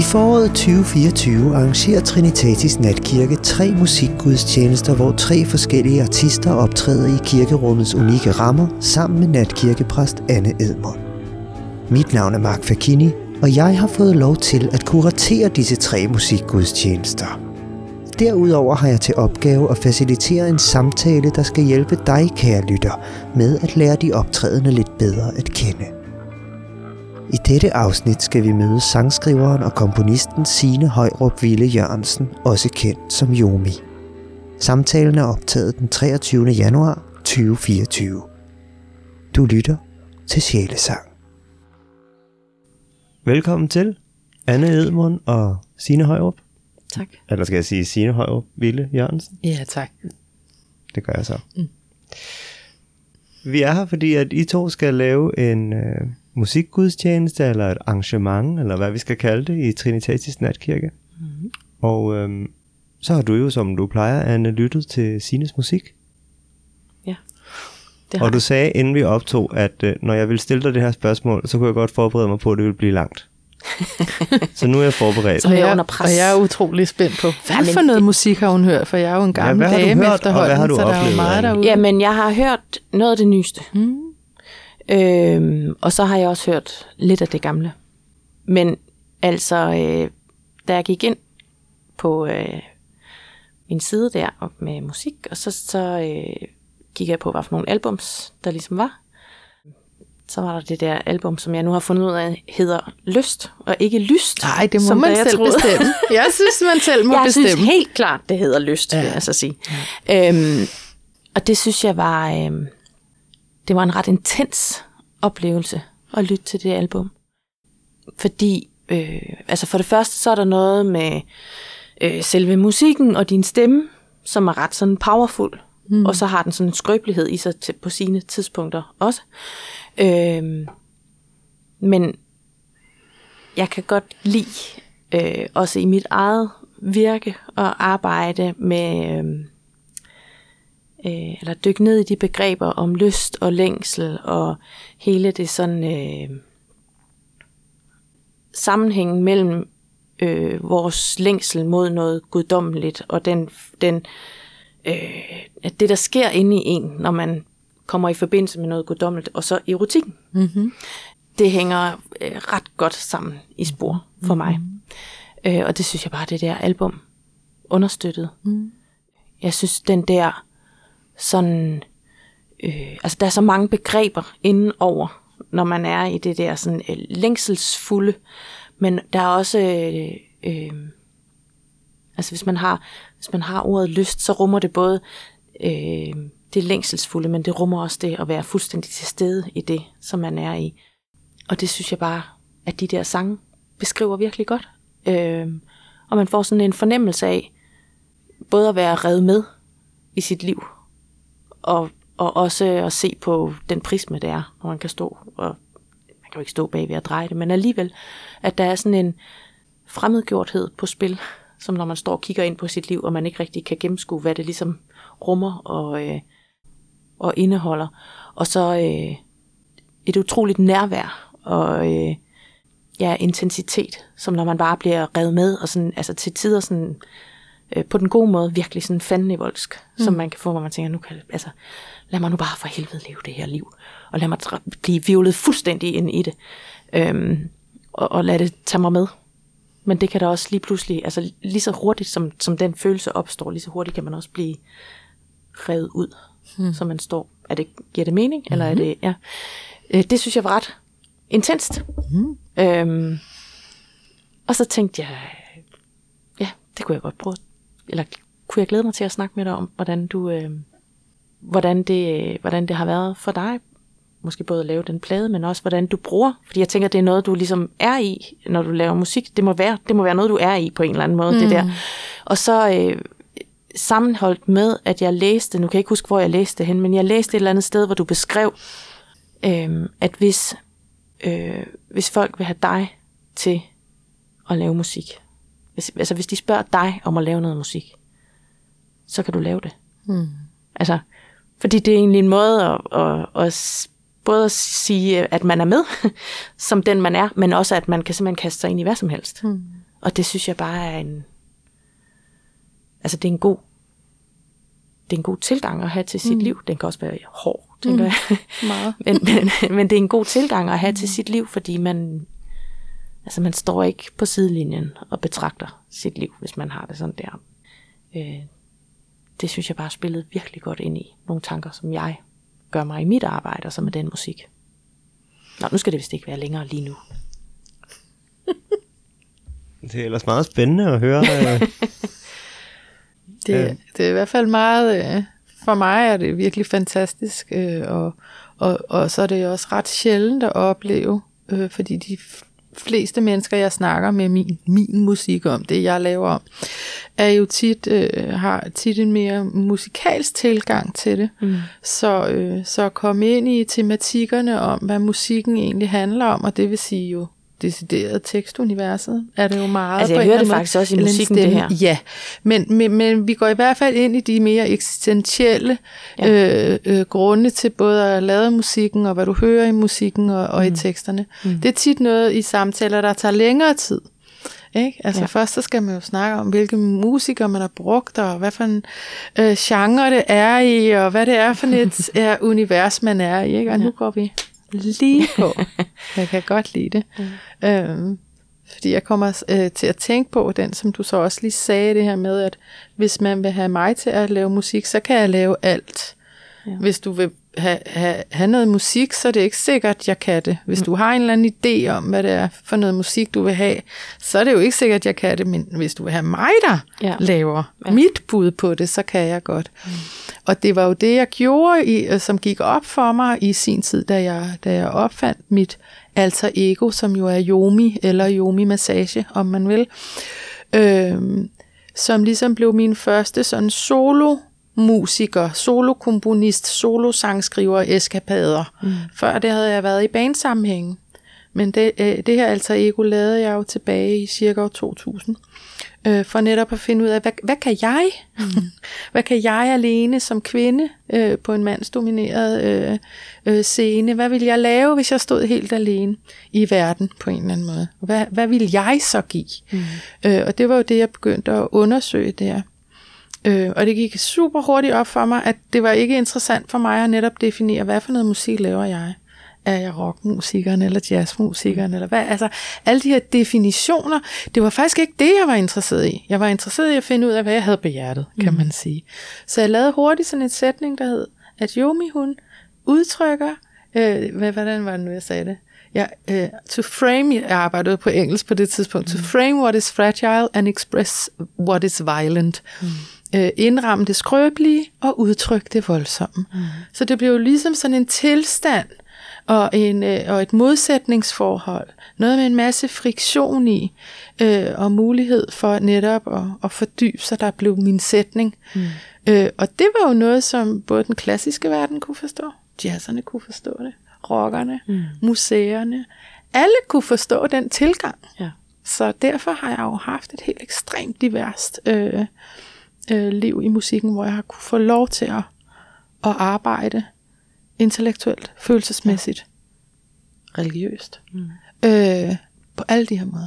I foråret 2024 arrangerer Trinitatis Natkirke tre musikgudstjenester, hvor tre forskellige artister optræder i kirkerummets unikke rammer sammen med natkirkepræst Anne Edmund. Mit navn er Mark Fakini, og jeg har fået lov til at kuratere disse tre musikgudstjenester. Derudover har jeg til opgave at facilitere en samtale, der skal hjælpe dig, kære lytter, med at lære de optrædende lidt bedre at kende. I dette afsnit skal vi møde sangskriveren og komponisten Sine Højrup Ville Jørgensen, også kendt som Yomi. Samtalen er optaget den 23. januar 2024. Du lytter til Sjælesang. Velkommen til Anne Edmund og Sine Højrup. Tak. Eller skal jeg sige Sine Højrup Ville Jørgensen? Ja, tak. Det gør jeg så. Mm. Vi er her, fordi at I to skal lave en øh, musikgudstjeneste, eller et arrangement, eller hvad vi skal kalde det, i Trinitatis Natkirke. Mm. Og øh, så har du jo, som du plejer, Anne, lyttet til Sines musik. Ja, det har Og du sagde, inden vi optog, at øh, når jeg ville stille dig det her spørgsmål, så kunne jeg godt forberede mig på, at det ville blive langt. så nu er jeg forberedt. Så er Og jeg under og pres. jeg er utrolig spændt på, hvad Jamen, for noget musik har hun hørt, for jeg er jo en gammel hvad har du dame hørt, og efterhånden, hvad har du så der er oplevet, meget derude. Jamen, jeg har hørt noget af det nyeste. Mm. Øhm, og så har jeg også hørt lidt af det gamle. Men altså, øh, da jeg gik ind på øh, min side der op med musik, og så, så øh, gik jeg på, hvad for nogle albums der ligesom var. Så var der det der album, som jeg nu har fundet ud af, hedder Lyst, og ikke Lyst. Nej, det må som man jeg selv troede. bestemme. Jeg synes, man selv må jeg bestemme. synes helt klart, det hedder lyst, ja. vil jeg så sige. Ja. Øhm, og det synes jeg var, øhm, det var en ret intens oplevelse at lytte til det album. Fordi, øh, altså for det første, så er der noget med øh, selve musikken og din stemme, som er ret sådan powerful. Mm. Og så har den sådan en skrøbelighed i sig til, på sine tidspunkter også. Øhm, men jeg kan godt lide, øh, også i mit eget virke, at arbejde med, øh, øh, eller dykke ned i de begreber om lyst og længsel, og hele det sådan øh, sammenhængen mellem øh, vores længsel mod noget guddommeligt, og den, den øh, at det, der sker inde i en, når man kommer i forbindelse med noget guddommeligt, og så erotikken. Mm-hmm. Det hænger øh, ret godt sammen i spor for mig. Øh, og det synes jeg bare, det der album understøttede. Mm. Jeg synes, den der sådan... Øh, altså, der er så mange begreber inden over, når man er i det der sådan øh, længselsfulde. Men der er også... Øh, øh, altså, hvis man har, hvis man har ordet lyst, så rummer det både øh, det længselsfulde, men det rummer også det at være fuldstændig til stede i det, som man er i. Og det synes jeg bare, at de der sange beskriver virkelig godt. Øh, og man får sådan en fornemmelse af, både at være revet med i sit liv, og, og også at se på den prisme, det er, hvor man kan stå, og man kan jo ikke stå bag ved at dreje det, men alligevel, at der er sådan en fremmedgjorthed på spil, som når man står og kigger ind på sit liv, og man ikke rigtig kan gennemskue, hvad det ligesom rummer og, øh, og indeholder. Og så øh, et utroligt nærvær og øh, ja, intensitet, som når man bare bliver revet med, og sådan, altså til tider sådan, øh, på den gode måde, virkelig sådan fanden i voldsk, mm. som man kan få, hvor man tænker, nu kan, altså, lad mig nu bare for helvede leve det her liv, og lad mig blive vivlet fuldstændig ind i det, øhm, og, og lad det tage mig med. Men det kan da også lige pludselig, altså lige så hurtigt som, som den følelse opstår, lige så hurtigt kan man også blive revet ud, mm. så man står. Er det, giver det mening, mm-hmm. eller er det, ja. Øh, Det synes jeg var ret intenst. Mm. Øhm, og så tænkte jeg, ja, det kunne jeg godt prøve, eller kunne jeg glæde mig til at snakke med dig om, hvordan du, øh, hvordan det, hvordan det har været for dig, måske både at lave den plade, men også hvordan du bruger, fordi jeg tænker, det er noget, du ligesom er i, når du laver musik. Det må være, det må være noget, du er i på en eller anden måde, mm. det der. Og så øh, sammenholdt med, at jeg læste, nu kan jeg ikke huske, hvor jeg læste det hen, men jeg læste et eller andet sted, hvor du beskrev, øh, at hvis, øh, hvis folk vil have dig til at lave musik, hvis, altså hvis de spørger dig om at lave noget musik, så kan du lave det. Mm. Altså, fordi det er egentlig en måde at, at, at både at sige, at man er med, som den man er, men også at man kan simpelthen kaste sig ind i hvad som helst. Mm. Og det synes jeg bare er en... Altså, det er en god... Det er en god tilgang at have til sit mm. liv. Den kan også være hård, tænker mm. jeg. Meget. men, men, men det er en god tilgang at have mm. til sit liv, fordi man... Altså, man står ikke på sidelinjen og betragter sit liv, hvis man har det sådan der. Øh, det synes jeg bare spillede virkelig godt ind i nogle tanker, som jeg gør mig i mit arbejde, og så med den musik. Nå, nu skal det vist ikke være længere lige nu. det er ellers meget spændende at høre. Øh. det, ja. det er i hvert fald meget, øh, for mig er det virkelig fantastisk, øh, og, og, og så er det også ret sjældent at opleve, fordi de fleste mennesker, jeg snakker med min, min musik om, det jeg laver om, er jo tit, øh, har tit en mere musikalsk tilgang til det. Mm. Så, øh, så komme ind i tematikkerne om, hvad musikken egentlig handler om, og det vil sige jo decideret tekstuniverset, er det jo meget altså, jeg hører det måde. faktisk også i musikken, det her. Ja, men, men, men vi går i hvert fald ind i de mere eksistentielle ja. øh, øh, grunde til både at lave musikken, og hvad du hører i musikken og, og mm. i teksterne. Mm. Det er tit noget i samtaler, der tager længere tid. Ikke? Altså ja. først så skal man jo snakke om, hvilke musikere man har brugt, og hvad for en øh, genre det er i, og hvad det er for et ja, univers, man er i. Ikke? Og ja. nu går vi lige på. Jeg kan godt lide det. Mm. Øhm, fordi jeg kommer øh, til at tænke på den, som du så også lige sagde, det her med, at hvis man vil have mig til at lave musik, så kan jeg lave alt. Ja. Hvis du vil have, have, have noget musik, så er det ikke sikkert, jeg kan det. Hvis mm. du har en eller anden idé om, hvad det er for noget musik, du vil have, så er det jo ikke sikkert, jeg kan det. Men hvis du vil have mig, der ja. laver ja. mit bud på det, så kan jeg godt. Mm. Og det var jo det, jeg gjorde, i, øh, som gik op for mig i sin tid, da jeg, da jeg opfandt mit alter ego, som jo er Yomi, eller Yomi Massage, om man vil. Øhm, som ligesom blev min første sådan solo musiker, solokomponist, solosangskriver, eskapader. Mm. Før det havde jeg været i bandsammenhængen. Men det, øh, det her alter ego lavede jeg jo tilbage i cirka 2000 øh, for netop at finde ud af, hvad, hvad kan jeg? Mm. hvad kan jeg alene som kvinde øh, på en mandsdomineret øh, øh, scene? Hvad vil jeg lave, hvis jeg stod helt alene i verden på en eller anden måde? Hvad, hvad vil jeg så give? Mm. Øh, og det var jo det, jeg begyndte at undersøge der. Øh, og det gik super hurtigt op for mig, at det var ikke interessant for mig at netop definere, hvad for noget musik laver jeg er jeg rockmusikeren eller jazzmusikeren, eller hvad? Altså, alle de her definitioner, det var faktisk ikke det, jeg var interesseret i. Jeg var interesseret i at finde ud af, hvad jeg havde på hjertet, kan mm. man sige. Så jeg lavede hurtigt sådan en sætning, der hed, at Yomi, hun udtrykker, øh, hvad, hvordan var det nu, jeg sagde det? Ja, uh, to frame, jeg arbejdede på engelsk på det tidspunkt, mm. to frame what is fragile and express what is violent. Mm. Uh, indramme det skrøbelige og udtrykke det voldsomme. Mm. Så det blev jo ligesom sådan en tilstand, og, en, øh, og et modsætningsforhold. Noget med en masse friktion i, øh, og mulighed for netop at, at fordybe sig, der blev min sætning. Mm. Øh, og det var jo noget, som både den klassiske verden kunne forstå, jazzerne kunne forstå det, rockerne, mm. museerne, alle kunne forstå den tilgang. Ja. Så derfor har jeg jo haft et helt ekstremt diverst øh, øh, liv i musikken, hvor jeg har kunne få lov til at, at arbejde intellektuelt, følelsesmæssigt, ja. religiøst. Mm. Øh, på alle de her måder.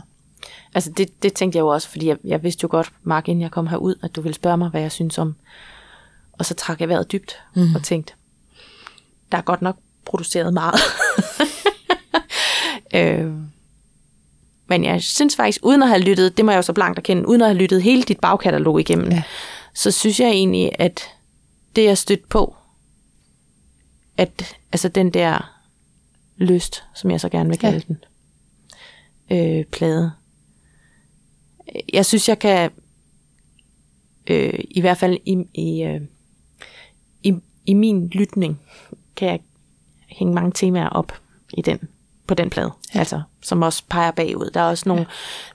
Altså det, det tænkte jeg jo også, fordi jeg, jeg vidste jo godt, Mark, inden jeg kom herud, at du ville spørge mig, hvad jeg synes om. Og så trak jeg vejret dybt mm. og tænkte, der er godt nok produceret meget. øh, men jeg synes faktisk, uden at have lyttet, det må jeg jo så blankt erkende, uden at have lyttet hele dit bagkatalog igennem, ja. Så synes jeg egentlig, at det jeg stødt på, at altså den der lyst, som jeg så gerne vil kalde ja. den, øh, plade. Jeg synes, jeg kan, øh, i hvert fald i, i, øh, i, i min lytning, kan jeg hænge mange temaer op i den på den plade, ja. altså, som også peger bagud. Der er også nogle,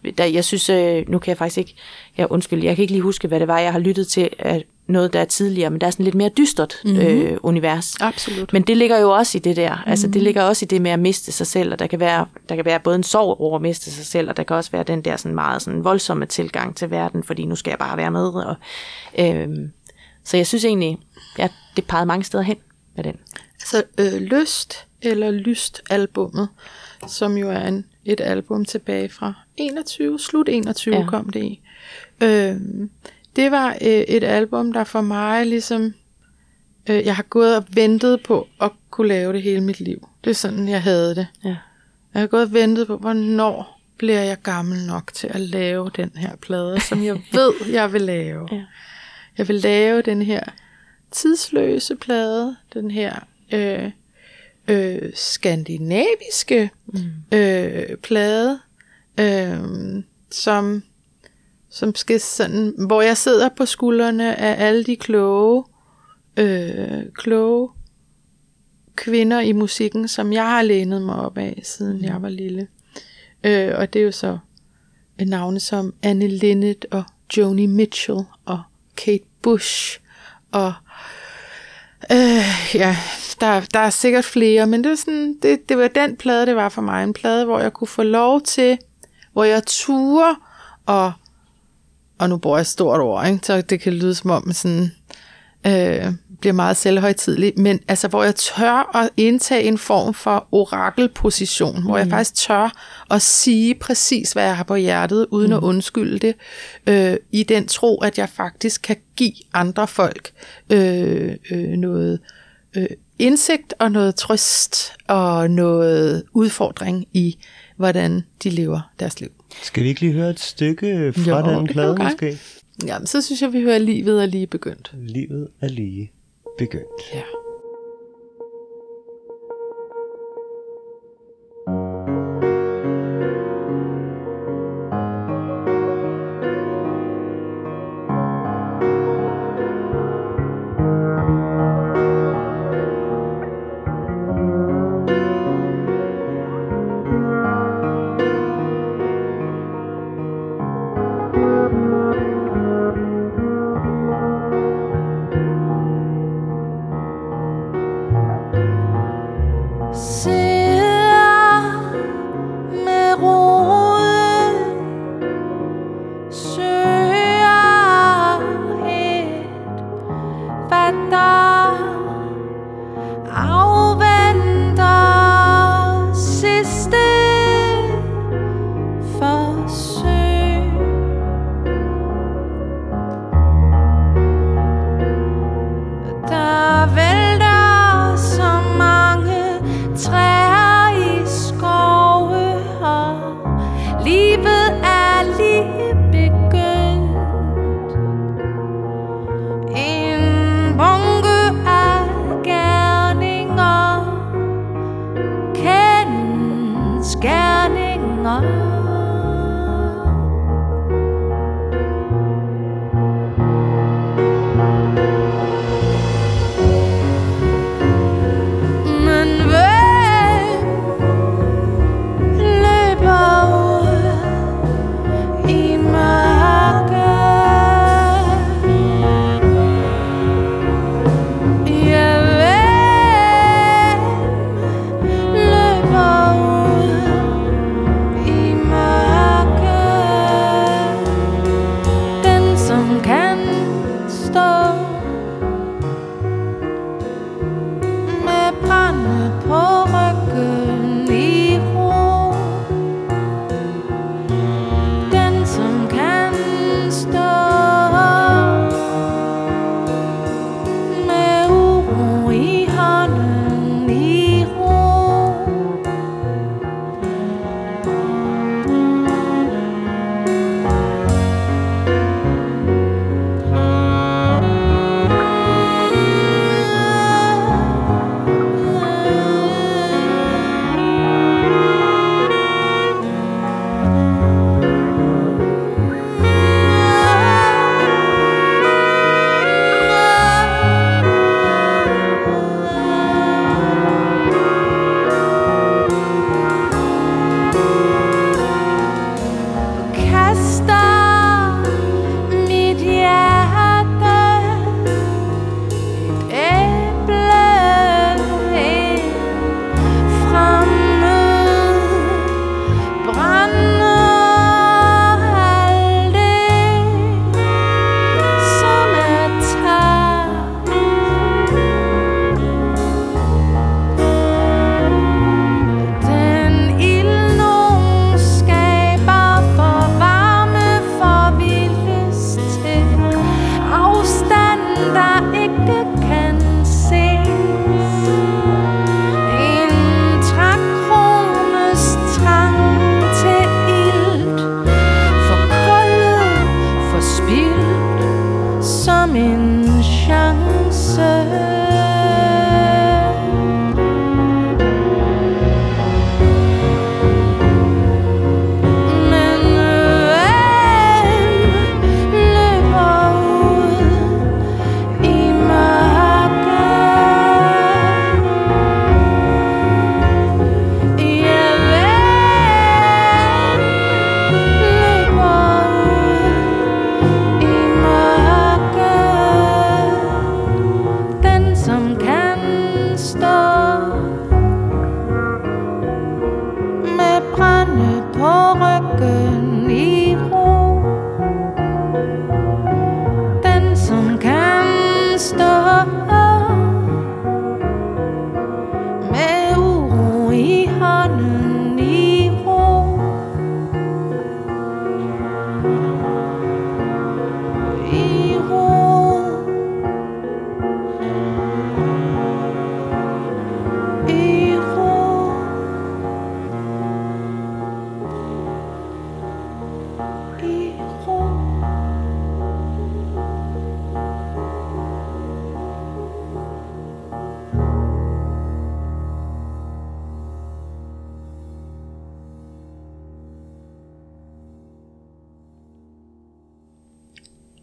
ja. der, jeg synes, øh, nu kan jeg faktisk ikke, jeg undskyld, jeg kan ikke lige huske, hvad det var, jeg har lyttet til, at noget, der er tidligere, men der er sådan lidt mere dystert mm-hmm. øh, univers. Absolut. Men det ligger jo også i det der. Mm-hmm. Altså det mhm. ligger også i det med at miste sig selv, og der kan være, der kan være både en sorg over at miste sig selv, og der kan også være den der sådan meget sådan voldsomme tilgang til verden, fordi nu skal jeg bare være med. Og, øh, så jeg synes egentlig, ja, det pegede mange steder hen med den. Altså øh, Lyst eller Lyst albummet, som jo er en et album tilbage fra 21, slut 21 ja. kom det i. Øh, det var øh, et album, der for mig ligesom, øh, jeg har gået og ventet på at kunne lave det hele mit liv. Det er sådan, jeg havde det. Ja. Jeg har gået og ventet på, hvornår bliver jeg gammel nok til at lave den her plade, som jeg ved, jeg vil lave. Ja. Jeg vil lave den her tidsløse plade, den her øh, øh, skandinaviske mm. øh, plade, øh, som, som skal sådan, hvor jeg sidder på skuldrene af alle de kloge, øh, kloge kvinder i musikken, som jeg har lænet mig op af, siden mm. jeg var lille. Øh, og det er jo så navne som Anne Linnet og Joni Mitchell og Kate Bush og øh, ja, der, der er sikkert flere, men det var, sådan, det, det var den plade, det var for mig. En plade, hvor jeg kunne få lov til, hvor jeg turde, og, og nu bruger jeg et stort ord, ikke? så det kan lyde som om, sådan, øh, bliver meget selvhøjtidlig, men altså, hvor jeg tør at indtage en form for orakelposition, mm. hvor jeg mm. faktisk tør at sige præcis, hvad jeg har på hjertet, uden mm. at undskylde det, øh, i den tro, at jeg faktisk kan give andre folk øh, øh, noget øh, indsigt og noget trøst og noget udfordring i, hvordan de lever deres liv. Skal vi ikke lige høre et stykke fra jo, den plade måske? Jamen, så synes jeg, vi hører Livet er lige begyndt. Livet er lige begyndt. Ja. 是。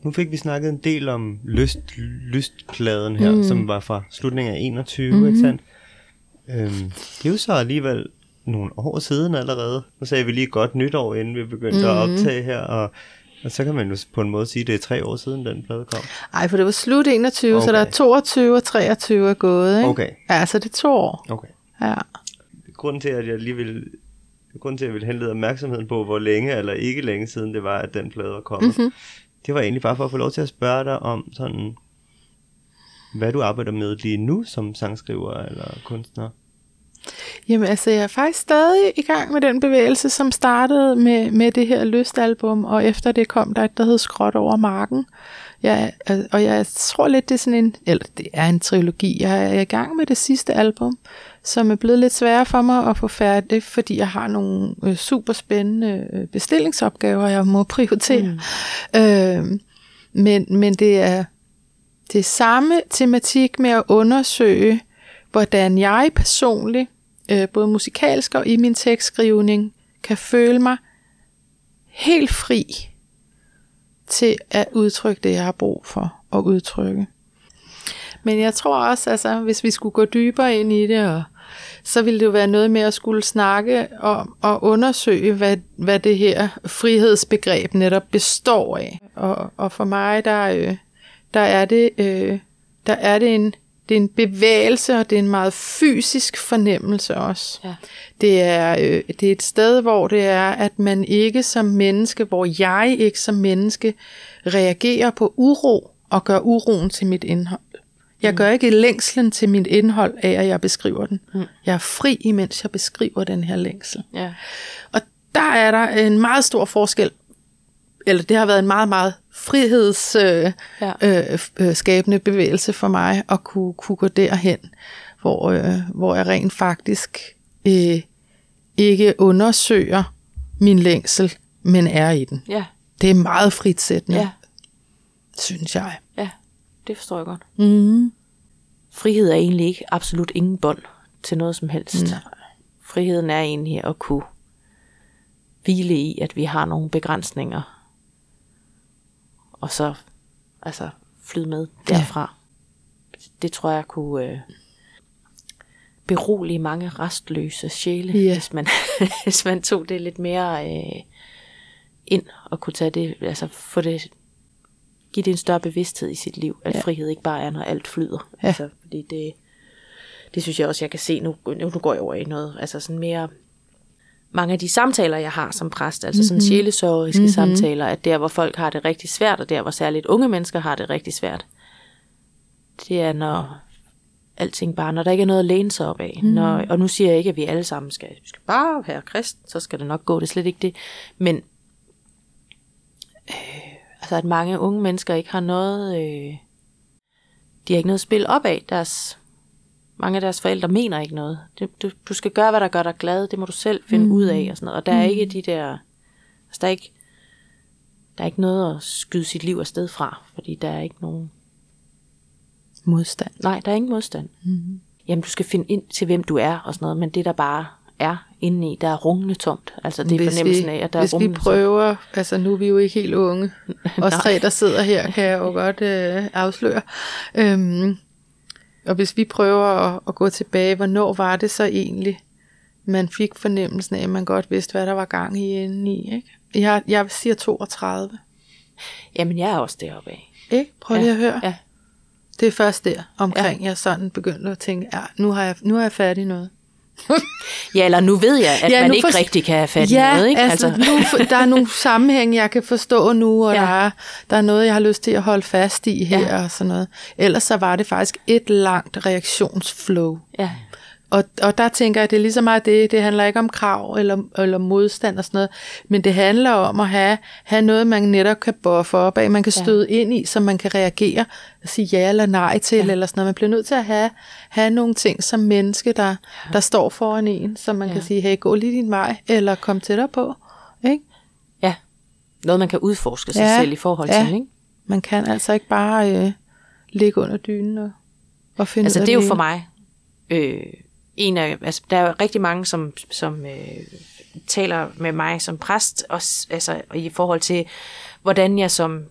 Nu fik vi snakket en del om lyst, lystpladen her, mm. som var fra slutningen af 21, mm-hmm. ikke sandt? Øhm, det er jo så alligevel nogle år siden allerede. Nu sagde vi lige godt nytår, inden vi begyndte mm-hmm. at optage her, og, og så kan man jo på en måde sige, at det er tre år siden, den plade kom. Nej, for det var slut 21, okay. så der er 22 og 23 er gået, ikke? Okay. Ja, så det er to år. Okay. Ja. Grunden til, at jeg lige vil grunden til, at jeg ville henlede opmærksomheden på, hvor længe eller ikke længe siden det var, at den plade var kommet, mm-hmm det var egentlig bare for at få lov til at spørge dig om sådan, hvad du arbejder med lige nu som sangskriver eller kunstner. Jamen altså, jeg er faktisk stadig i gang med den bevægelse, som startede med, med det her lystalbum, og efter det kom der et, der hed Skråt over marken. Jeg, og jeg tror lidt, det er sådan en, eller det er en trilogi. Jeg er i gang med det sidste album, som er blevet lidt sværere for mig at få færdigt, fordi jeg har nogle øh, super spændende øh, bestillingsopgaver, jeg må prioritere. Mm. Øh, men, men det er det samme tematik med at undersøge, hvordan jeg personligt, øh, både musikalsk og i min tekstskrivning, kan føle mig helt fri til at udtrykke det, jeg har brug for at udtrykke. Men jeg tror også, altså, hvis vi skulle gå dybere ind i det og så ville det jo være noget med at skulle snakke om og undersøge, hvad, hvad det her frihedsbegreb netop består af. Og, og for mig, der, øh, der er det, øh, der er det en, det er en bevægelse, og det er en meget fysisk fornemmelse også. Ja. Det, er, øh, det er et sted, hvor det er, at man ikke som menneske, hvor jeg ikke som menneske reagerer på uro og gør uroen til mit indhold. Jeg mm. gør ikke længslen til mit indhold af, at jeg beskriver den. Mm. Jeg er fri, imens jeg beskriver den her længsel. Ja. Og der er der en meget stor forskel, eller det har været en meget, meget frihedsskabende øh, øh, bevægelse for mig at kunne, kunne gå derhen, hvor, øh, hvor jeg rent faktisk øh, ikke undersøger min længsel, men er i den. Ja. Det er meget fritsættende, ja. synes jeg. Ja det forstår jeg godt. Mm. Frihed er egentlig ikke absolut ingen bånd til noget som helst. Nej. Friheden er egentlig at kunne hvile i, at vi har nogle begrænsninger, og så altså flyde med derfra. Ja. Det tror jeg kunne øh, berolige mange restløse sjæle, ja. hvis, man, hvis man tog det lidt mere øh, ind og kunne tage det, altså få det give det en større bevidsthed i sit liv, at ja. frihed ikke bare er, når alt flyder. Ja. Altså, fordi det, det synes jeg også, jeg kan se, nu, nu går jeg over i noget, altså sådan mere, mange af de samtaler, jeg har som præst, altså mm-hmm. sådan mhm. sjælesørgeriske mm-hmm. samtaler, at der, hvor folk har det rigtig svært, og der, hvor særligt unge mennesker har det rigtig svært, det er, når alting bare, når der ikke er noget at læne sig op af. Mm. Når, og nu siger jeg ikke, at vi alle sammen skal, vi skal bare være krist, så skal det nok gå, det er slet ikke det. Men øh, altså at mange unge mennesker ikke har noget, øh, de har ikke noget at spille op af. Deres, mange af deres forældre mener ikke noget. Det, du, du skal gøre, hvad der gør dig glad, det må du selv finde mm. ud af. Og, sådan noget. og der er mm. ikke de der, altså der er ikke, der er ikke noget at skyde sit liv afsted fra, fordi der er ikke nogen modstand. Nej, der er ingen modstand. Mm. Jamen, du skal finde ind til, hvem du er og sådan noget, men det der bare er inde i, der er rungende tomt. Altså det er hvis fornemmelsen af, at der hvis er Hvis vi prøver, tomt. altså nu er vi jo ikke helt unge, os tre, der sidder her, kan jeg jo godt øh, afsløre. Øhm, og hvis vi prøver at, at gå tilbage, hvornår var det så egentlig, man fik fornemmelsen af, at man godt vidste, hvad der var gang i inde i, ikke? Jeg, jeg siger 32. Jamen, jeg er også deroppe af. Ikke? Prøv lige ja. at høre. Ja. Det er først der omkring, ja. jeg sådan begyndte at tænke, ja, nu har jeg, nu har jeg færdig noget. Ja, eller nu ved jeg, at Ja, man ikke forst- rigtig kan have fat i Ja, noget. Ikke? altså, altså. Nu, der er nogle sammenhæng, jeg kan forstå nu, og ja. der, er, der er noget, jeg har lyst til at holde fast i her Ja. og sådan noget. Ellers så var det faktisk et langt reaktionsflow. ja. Og, og der tænker jeg, at det er lige så meget det, det handler ikke om krav eller, eller modstand og sådan noget, men det handler om at have, have noget, man netop kan buffe op af, man kan Ja. støde ind i, så man kan reagere og sige ja eller nej til, ja. eller sådan noget. Man bliver nødt til at have, have nogle ting som menneske, der, der står foran en, så man ja. kan sige, hey, gå lige din vej, eller kom tættere på. Ikke? ja. Noget, man kan udforske sig Ja, selv i forhold ja. til. Ikke? Man kan altså ikke bare øh, ligge under dynen og, og finde Altså ud af det er jo for mig øh, en af, altså der er rigtig mange, som, som øh, taler med mig som præst, også, altså i forhold til, hvordan jeg som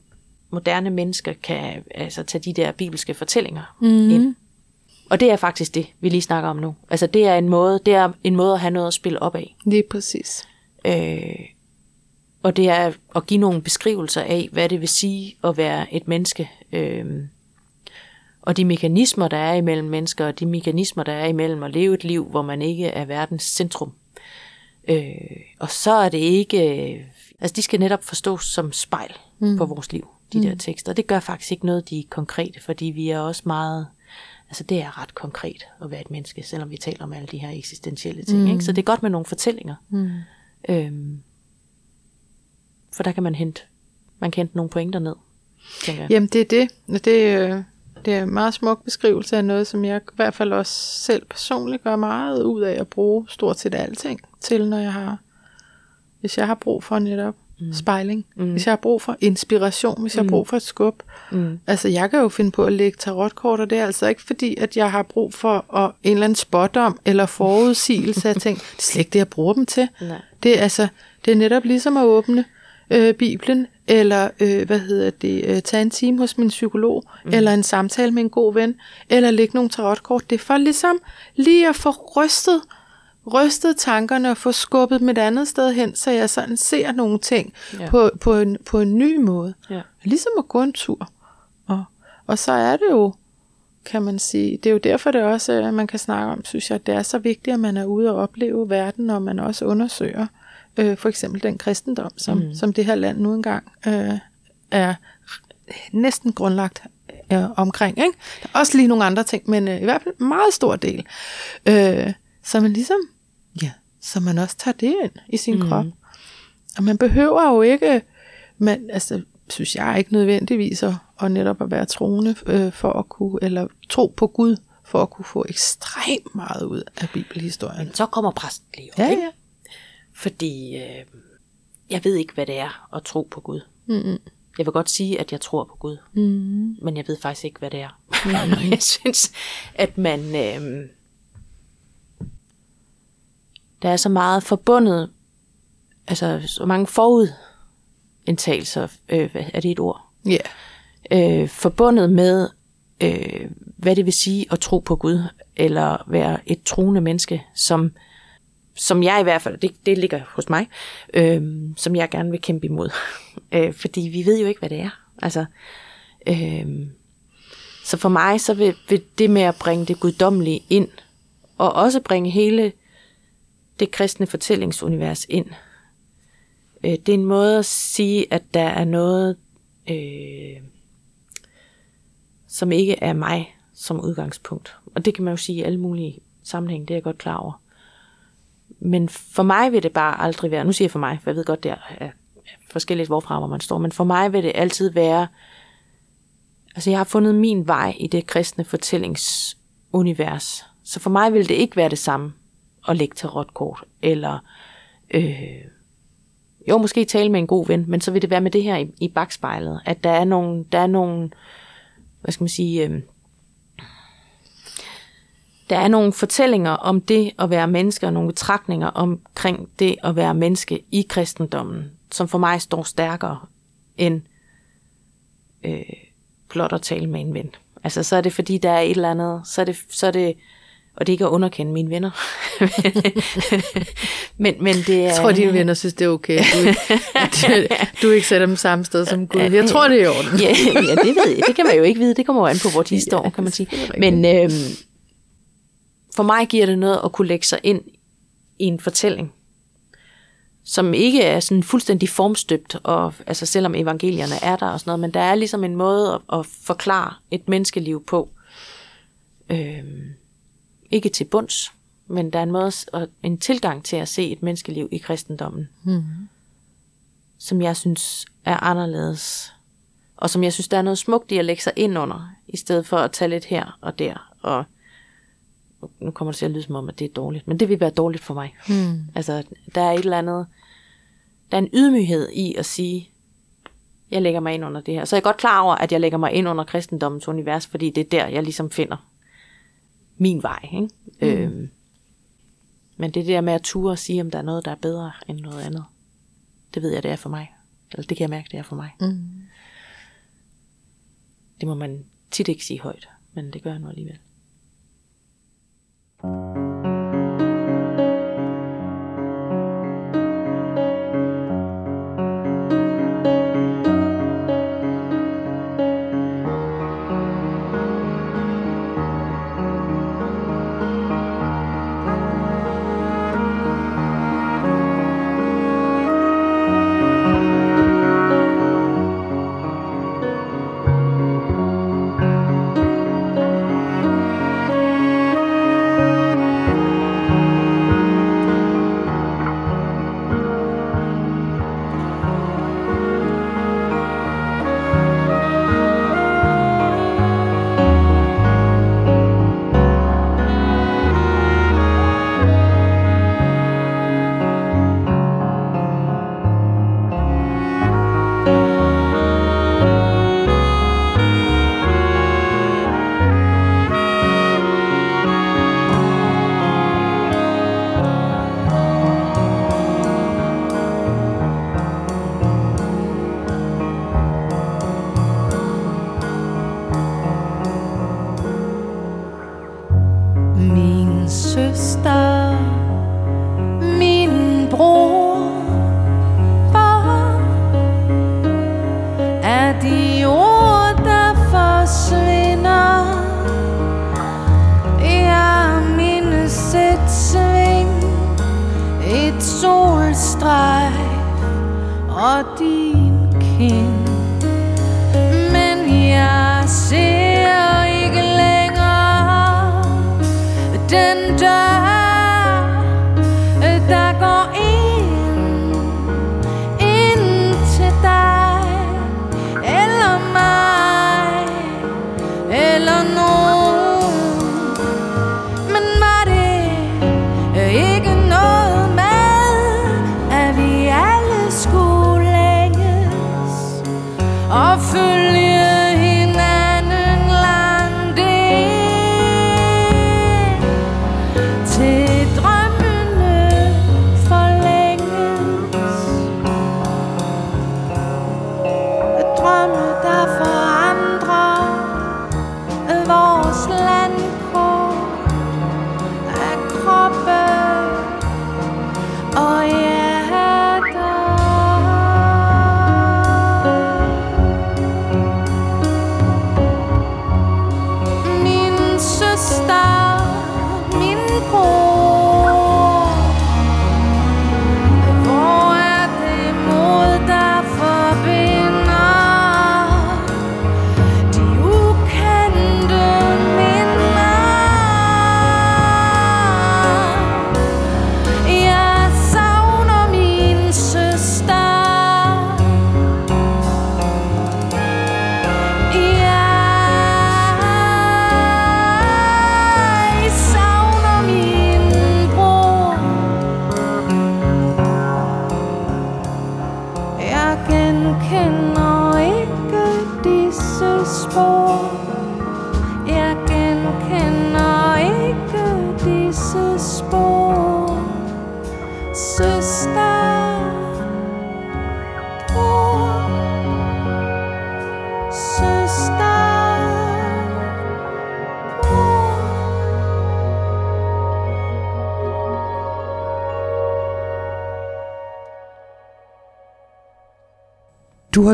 moderne menneske kan altså, tage de der bibelske fortællinger mm. ind. Og det er faktisk det, vi lige snakker om nu. Altså det er en måde, det er en måde at have noget at spille op af. Lige præcis. Øh, og det er at give nogle beskrivelser af, hvad det vil sige at være et menneske. Øh, og de mekanismer, der er imellem mennesker, og de mekanismer, der er imellem at leve et liv, hvor man ikke er verdens centrum. Øh, og så er det ikke... øh, Altså, de skal netop forstås som spejl mm. på vores liv, de mm. der tekster. Det gør faktisk ikke noget, de er konkrete, fordi vi er også meget... Altså, det er ret konkret at være et menneske, selvom vi taler om alle de her eksistentielle ting. Mm. Ikke? Så det er godt med nogle fortællinger. Mm. Øhm, for der kan man hente, man kan hente nogle pointer ned, tænker jeg. Jamen, det er det. Det, øh, det er en meget smuk beskrivelse af noget, som jeg i hvert fald også selv personligt gør meget ud af at bruge stort set alting til, når jeg har, hvis jeg har brug for netop mm. spejling, mm. hvis jeg har brug for inspiration, hvis jeg har brug for et skub. Mm. Altså, jeg kan jo finde på at lægge tarotkort, og det er altså ikke fordi, at jeg har brug for at, en eller anden spådom eller forudsigelse af ting. Det er slet ikke det, jeg bruger dem til. Nej. Det er altså, det er netop ligesom at åbne øh, Bibelen, eller øh, hvad hedder det, øh, tage en time hos min psykolog, mm. eller en samtale med en god ven, eller lægge nogle tarotkort. Det er for ligesom lige at få rystet, rystet tankerne og få skubbet dem et andet sted hen, så jeg sådan ser nogle ting Ja. på, på, en, på en ny måde. Ja. Ligesom at gå en tur. Og, og så er det jo, kan man sige, det er jo derfor, det også, at man kan snakke om, synes jeg, at det er så vigtigt, at man er ude og opleve verden, og man også undersøger øh, for eksempel den kristendom, som, mm. som det her land nu engang øh, er næsten grundlagt øh, omkring. Ikke? Der er også lige nogle andre ting, men øh, i hvert fald en meget stor del. Øh, så man ligesom, ja, så man også tager det ind i sin mm. krop. Og man behøver jo ikke, man, altså, synes jeg ikke nødvendigvis at, at netop at være troende øh, for at kunne, eller tro på Gud, for at kunne få ekstremt meget ud af bibelhistorien. Men så kommer præsten lige op, Ja, ikke? ja. Fordi øh, jeg ved ikke, hvad det er at tro på Gud. Mm-mm. Jeg vil godt sige, at jeg tror på Gud, Mm. men jeg ved faktisk ikke, hvad det er. Mm. jeg synes, at man... Øh, der er så meget forbundet, altså så mange forudindtagelser, øh, er det et ord? Ja. øh, forbundet med, øh, hvad det vil sige at tro på Gud, eller være et troende menneske, som, som jeg i hvert fald, det, det ligger hos mig, øh, som jeg gerne vil kæmpe imod. øh, fordi vi ved jo ikke, hvad det er. Altså, øh, så for mig, så vil, vil det med at bringe det guddommelige ind, og også bringe hele det kristne fortællingsunivers ind, øh, det er en måde at sige, at der er noget, øh, som ikke er mig som udgangspunkt. Og det kan man jo sige i alle mulige sammenhænge, det er jeg godt klar over. Men for mig vil det bare aldrig være, nu siger jeg for mig, for jeg ved godt, det er forskelligt, hvorfra hvor man står, men for mig vil det altid være, altså jeg har fundet min vej i det kristne fortællingsunivers. Så for mig vil det ikke være det samme at lægge til tarotkort, eller øh, jo, måske tale med en god ven, men så vil det være med det her i, i bagspejlet, at der er nogle, der er nogle hvad skal man sige, øh, der er nogle fortællinger om det at være menneske, og nogle betragtninger omkring det at være menneske i kristendommen, som for mig står stærkere end øh, blot at tale med en ven. Altså, så er det fordi, der er et eller andet, så er det, så er det og det er ikke at underkende mine venner. men, men det er... Jeg tror, dine venner synes, det er okay, du, du ikke sætter dem samme sted som Gud. Jeg tror, det er i orden. ja, ja, det ved jeg. Det kan man jo ikke vide. Det kommer jo an på, hvor de står, kan man sige. Men øhm, for mig giver det noget at kunne lægge sig ind i en fortælling, som ikke er sådan fuldstændig formstøbt, og, altså selvom evangelierne er der og sådan noget, men der er ligesom en måde at, at forklare et menneskeliv på. Øhm, ikke til bunds, men der er en, måde, en tilgang til at se et menneskeliv i kristendommen, mm. som jeg synes er anderledes, og som jeg synes, der er noget smukt i at lægge sig ind under, i stedet for at tage lidt her og der, og nu kommer det til at lyde som om, at det er dårligt, men det vil være dårligt for mig. Mm. Altså, der er et eller andet, der er en ydmyghed i at sige, jeg lægger mig ind under det her. Så jeg er godt klar over, at jeg lægger mig ind under kristendommens univers, fordi det er der, jeg ligesom finder min vej. Ikke? Mm. Øhm, men det der med at ture og sige, om der er noget, der er bedre end noget andet, det ved jeg, det er for mig. Eller det kan jeg mærke, det er for mig. Mm. Det må man tit ikke sige højt, men det gør jeg nu alligevel. Du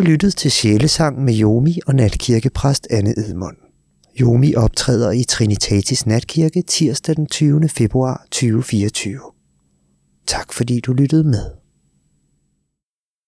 har lyttet til Sjælesang med Jomi og natkirkepræst Anne Edmund. Jomi optræder i Trinitatis Natkirke tirsdag den 20. februar 2024. Tak fordi du lyttede med.